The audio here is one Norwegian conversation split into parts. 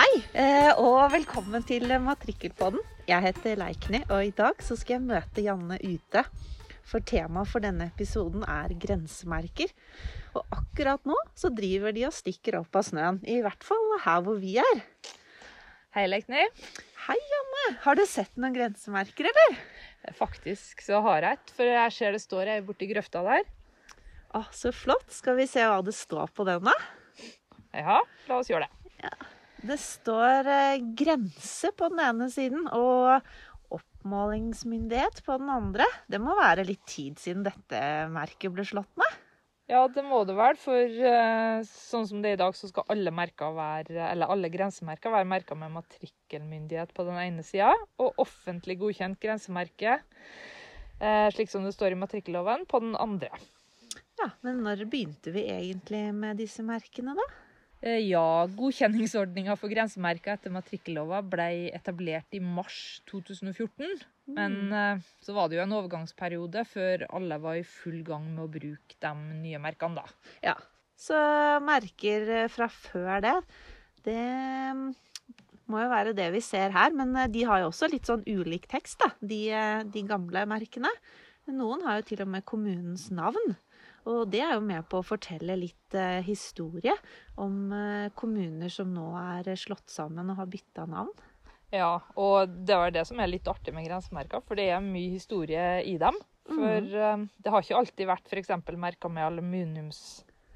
Hei, eh, og velkommen til Matrikkelpodden. Jeg heter Leikny, og i dag så skal jeg møte Janne ute. For temaet for denne episoden er grensemerker. Og akkurat nå så driver de og stikker opp av snøen. I hvert fall her hvor vi er. Hei, Leikny. Hei, Janne. Har du sett noen grensemerker, eller? Faktisk så har jeg et, for jeg ser det står ei borti grøfta der. Å, så flott. Skal vi se hva det står på den, da? Ja, la oss gjøre det. Det står eh, grense på den ene siden og oppmålingsmyndighet på den andre. Det må være litt tid siden dette merket ble slått med? Ja, det må det vel, for eh, sånn som det er i dag, så skal alle være, eller alle grensemerker være merka med matrikkelmyndighet på den ene sida, og offentlig godkjent grensemerke, eh, slik som det står i matrikkelloven, på den andre. Ja, Men når begynte vi egentlig med disse merkene, da? Eh, Ja, godkjenningsordninga for grensemerka etter matrikkellova ble etablert i mars 2014. Men eh, så var det jo en overgangsperiode før alle var i full gang med å bruke de nye merkene, da. Ja. Så merker eh, fra før det, det mm, må jo være det vi ser her. Men de har jo også litt sånn ulik tekst, da, de, de gamle merkene. Noen har jo til og med kommunens navn. Og det er jo med på å fortelle litt eh, historie om eh, kommuner som nå er slått sammen og har bytta navn. Ja, og det var det som er litt artig med grensemerka, for det er mye historie i dem. For mm. det har ikke alltid vært f.eks. merka med aluminiums...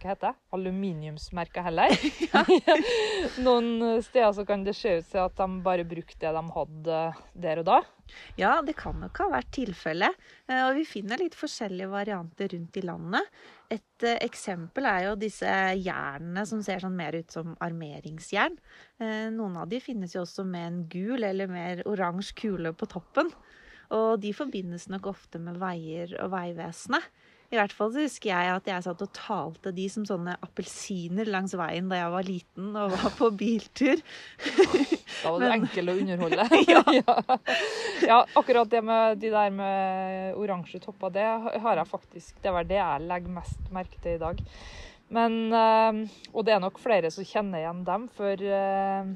Hva heter? Aluminiumsmerker heller. Noen steder så kan det se ut til at de bare brukte det de hadde der og da. Ja, det kan nok ha vært tilfellet. Eh, Og vi finner litt forskjellige varianter rundt i landet. Et eh, eksempel er jo disse jernene som ser sånn mer ut som armeringsjern. Eh, Noen av de finnes jo også med en gul eller mer oransje kule på toppen. Og de forbindes nok ofte med veier og Vegvesenet. I hvert fall så husker jeg at jeg satt og talte de som sånne appelsiner langs veien da jeg var liten og var på biltur. Da var Men- enkel å underholde. Ja. ja. ja, akkurat det med de der med oransje topper, det har jeg faktisk Det var det jeg legger mest merke til i dag. Men eh, Og det er nok flere som kjenner igjen dem, for eh,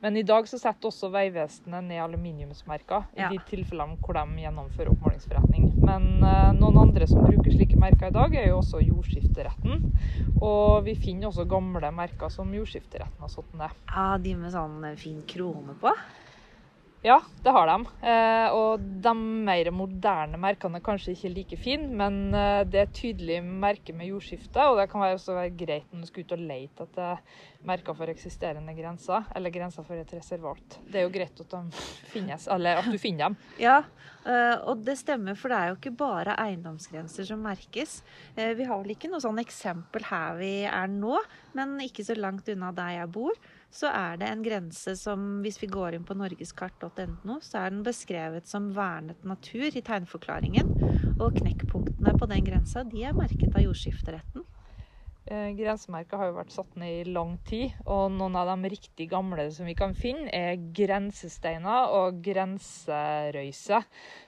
men i dag så setter også Vegvesenet ned aluminiumsmerker i Ja. de tilfellene hvor de gjennomfører oppmålingsforretning. Men eh, noen andre som bruker slike merker i dag, er jo også jordskifteretten. Og vi finner også gamle merker som jordskifteretten har satt ned. Ja, de med sånn eh, fin krone på. Ja, det har de. Eh, og de mer moderne merkene er kanskje ikke like fine, men eh, det er et tydelig merke med jordskifte, og det kan også være greit når du skal ut og lete etter merker for eksisterende grenser, eller grenser for et reservat. Det er jo greit at finnes, at du finner dem. Ja, eh, og det stemmer, for det er jo ikke bare eiendomsgrenser som merkes. Vi har vel ikke noe sånn eksempel her vi er nå, men ikke så langt unna der jeg bor, så er det en grense som, hvis vi går inn på norgeskart.no, så er den beskrevet som vernet natur i tegnforklaringen. Og knekkpunktene på den grensa, de er merket av jordskifteretten. Grensemerket Grensemerker har jo vært satt ned i lang tid, og noen av de riktig gamle som vi kan finne, er grensesteiner og grenserøyse.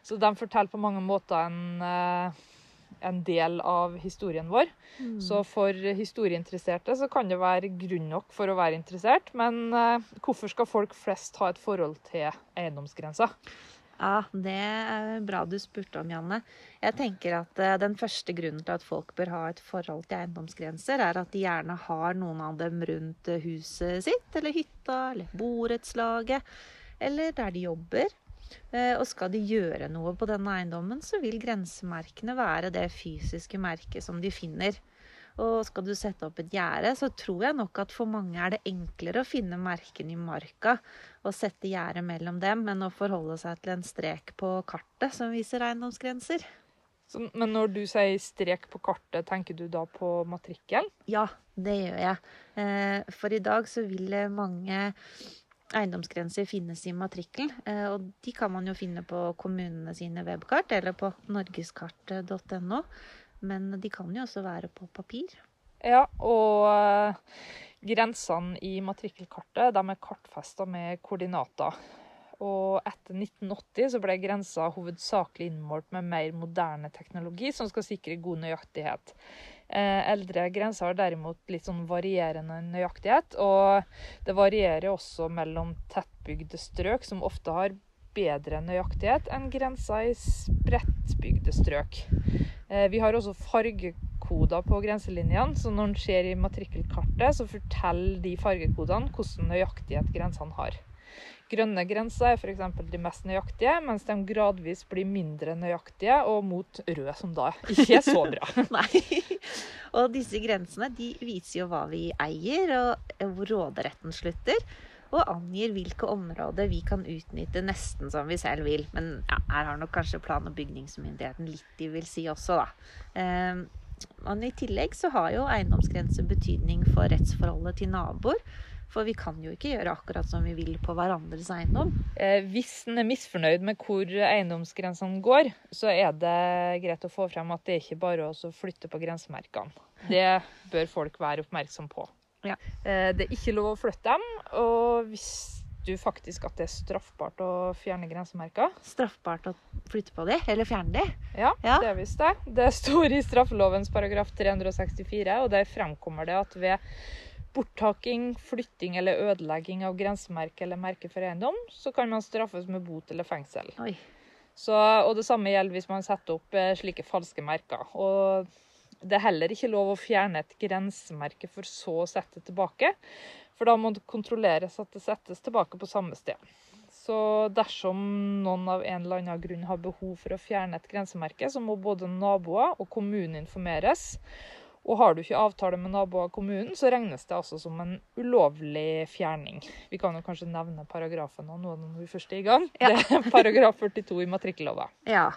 Så de forteller på mange måter en, eh, en del av historien vår. Så for historieinteresserte så kan det være grunn nok for å være interessert, men eh, hvorfor skal folk flest ha et forhold til eiendomsgrensa? Ja, det er bra du spurte om, Janne. Jeg tenker at eh, den første grunnen til at folk bør ha et forhold til eiendomsgrenser, er at de gjerne har noen av dem rundt eh, huset sitt, eller hytta, eller borettslaget, eller der de jobber. Eh, Og skal de gjøre noe på denne eiendommen, så vil grensemerkene være det fysiske merket som de finner. Og skal du sette opp et gjerde, så tror jeg nok at for mange er det enklere å finne merkene i marka og sette gjerde mellom dem, enn å forholde seg til en strek på kartet som viser eiendomsgrenser. Så, men når du sier strek på kartet, tenker du da på matrikkel? Ja, det gjør jeg. Eh, For i dag så vil mange eiendomsgrenser finnes i matrikkelen. eh, Og de kan man jo finne på kommunene sine webkart eller på norgeskart.no. Men de kan jo også være på papir. Ja, og eh, grensene i matrikkelkartet er kartfesta med koordinater. Og etter 1980 så ble grensa hovedsakelig innmålt med mer moderne teknologi som skal sikre god nøyaktighet. Eh, eldre grenser har derimot litt sånn varierende nøyaktighet. Og det varierer også mellom tettbygde strøk, som ofte har bedre nøyaktighet enn grensa i spredtbygde strøk. Eh, vi har også fargekoder på grenselinjene, så når en ser i matrikkelkartet, så forteller de fargekodene hvordan nøyaktighet grensene har. Grønne grenser er f.eks. de mest nøyaktige, mens de gradvis blir mindre nøyaktige, og mot rød, som da ikke er så bra. Nei. Og disse grensene de viser jo hva vi eier, og hvor råderetten slutter. Og angir hvilke områder vi kan utnytte nesten som vi selv vil. Men ja, her har nok kanskje plan- og bygningsmyndigheten litt de vil si også, da. Men i tillegg så har jo eiendomsgrense betydning for rettsforholdet til naboer. For vi kan jo ikke gjøre akkurat som vi vil på hverandres eiendom. Eh, hvis en er misfornøyd med hvor eiendomsgrensene går, så er det greit å få frem at det er ikke bare å flytte på grensemerkene. Det bør folk være oppmerksom på. Ja. Eh, det er ikke lov å flytte dem. Og hvis du faktisk at det er straffbart å fjerne grensemerker? Straffbart å flytte på de, eller fjerne de? Ja, Ja. det visste det. Det står i straffelovens paragraf 364, og der fremkommer det at ved borttaking, flytting eller ødelegging av grensemerke eller merke for eiendom, så kan man straffes med bot eller fengsel. Så, og det samme gjelder hvis man setter opp eh, slike falske merker. Og det er heller ikke lov å fjerne et grensemerke for så å sette det tilbake. For da må det kontrolleres at det settes tilbake på samme sted. Så dersom noen av en eller annen grunn har behov for å fjerne et grensemerke, så må både naboer og kommunen informeres. Og har du ikke avtale med naboer og kommunen, så regnes det altså som en ulovlig fjerning. Vi kan jo kanskje nevne paragrafen nå når vi først er i gang. Ja. Det er paragraf 42 i matrikkellova. Ja.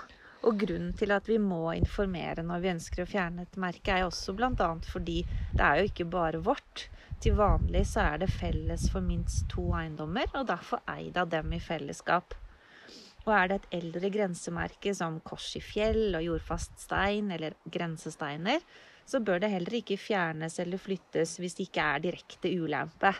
Og grunnen til at vi må informere når vi ønsker å fjerne et merke, er jo også bl.a. fordi det er jo ikke bare vårt. Til vanlig så er det felles for minst to eiendommer, og derfor eid av dem i fellesskap. Og er det et eldre grensemerke som kors i fjell og jordfast stein eller grensesteiner, så bør det heller ikke fjernes eller flyttes hvis det ikke er direkte ulempe.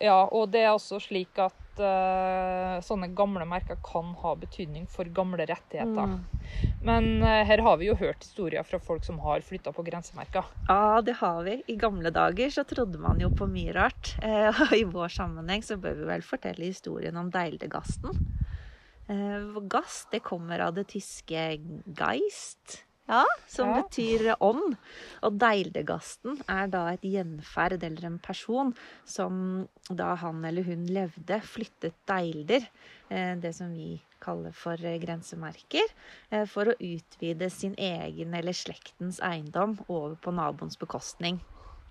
Ja, og det er også slik at uh, sånne gamle merker kan ha betydning for gamle rettigheter. Mm. Men uh, her har vi jo hørt historier fra folk som har flytta på grensemerker. Ja, det har vi. I gamle dager så trodde man jo på mye rart. Uh, og i vår sammenheng så bør vi vel fortelle historien om deildegasten. Eh, gass, det kommer av det tyske geist, ja, som Ja. betyr ånd. Og deildegasten er da et gjenferd eller en person som da han eller hun levde, flyttet deilder, eh, det som vi kaller for grensemerker, eh, for å utvide sin egen eller slektens eiendom over på naboens bekostning.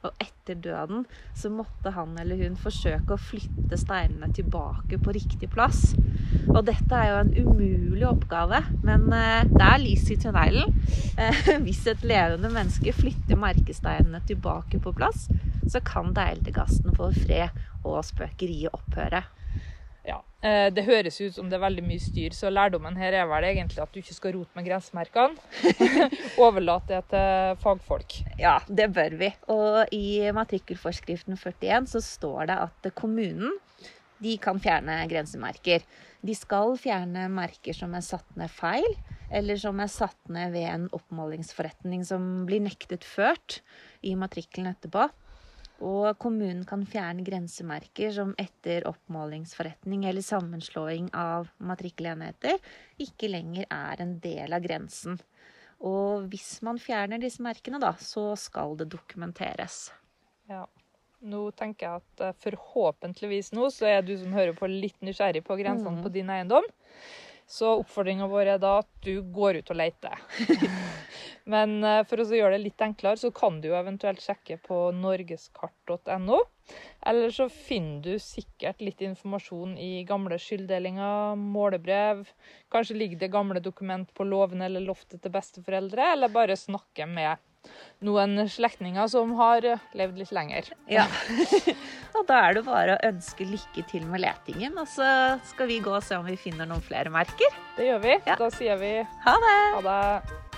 Og etter døden så måtte han eller hun forsøke å flytte steinene tilbake på riktig plass. Og dette er jo en umulig oppgave, men eh, det er lys i tunnelen. Eh, hvis et levende menneske flytter merkesteinene tilbake på plass, så kan deildegasten få fred og spøkeriet opphøre. Ja, eh, Det høres ut som det er veldig mye styr, så lærdommen her er vel egentlig at du ikke skal rote med grensemerkene. Overlat det til fagfolk. Ja, det bør vi. Og i matrikkelforskriften 41 så står det at kommunen de kan fjerne grensemerker. De skal fjerne merker som er satt ned feil, eller som er satt ned ved en oppmålingsforretning som blir nektet ført i matrikkelen etterpå. Og kommunen kan fjerne grensemerker som etter oppmålingsforretning eller sammenslåing av matrikkelenheter ikke lenger er en del av grensen. Og hvis man fjerner disse merkene, da, så skal det dokumenteres. Ja. Nå tenker jeg at eh, forhåpentligvis nå så er du som hører på litt nysgjerrig på grensene Mm. på din eiendom. Så oppfordringa vår er da at du går ut og leter. Men eh, for å gjøre det litt enklere, så kan du jo eventuelt sjekke på norgeskart.no. Eller så finner du sikkert litt informasjon i gamle skylddelinger, målebrev. Kanskje ligger det gamle dokument på låven eller loftet til besteforeldre, eller bare snakke med noen slektninger som har eh, levd litt lenger. Ja. og da er det bare å ønske lykke til med letingen, og så skal vi gå og se om vi finner noen flere merker. Det gjør vi. Ja. Da sier vi Ha det! ha det.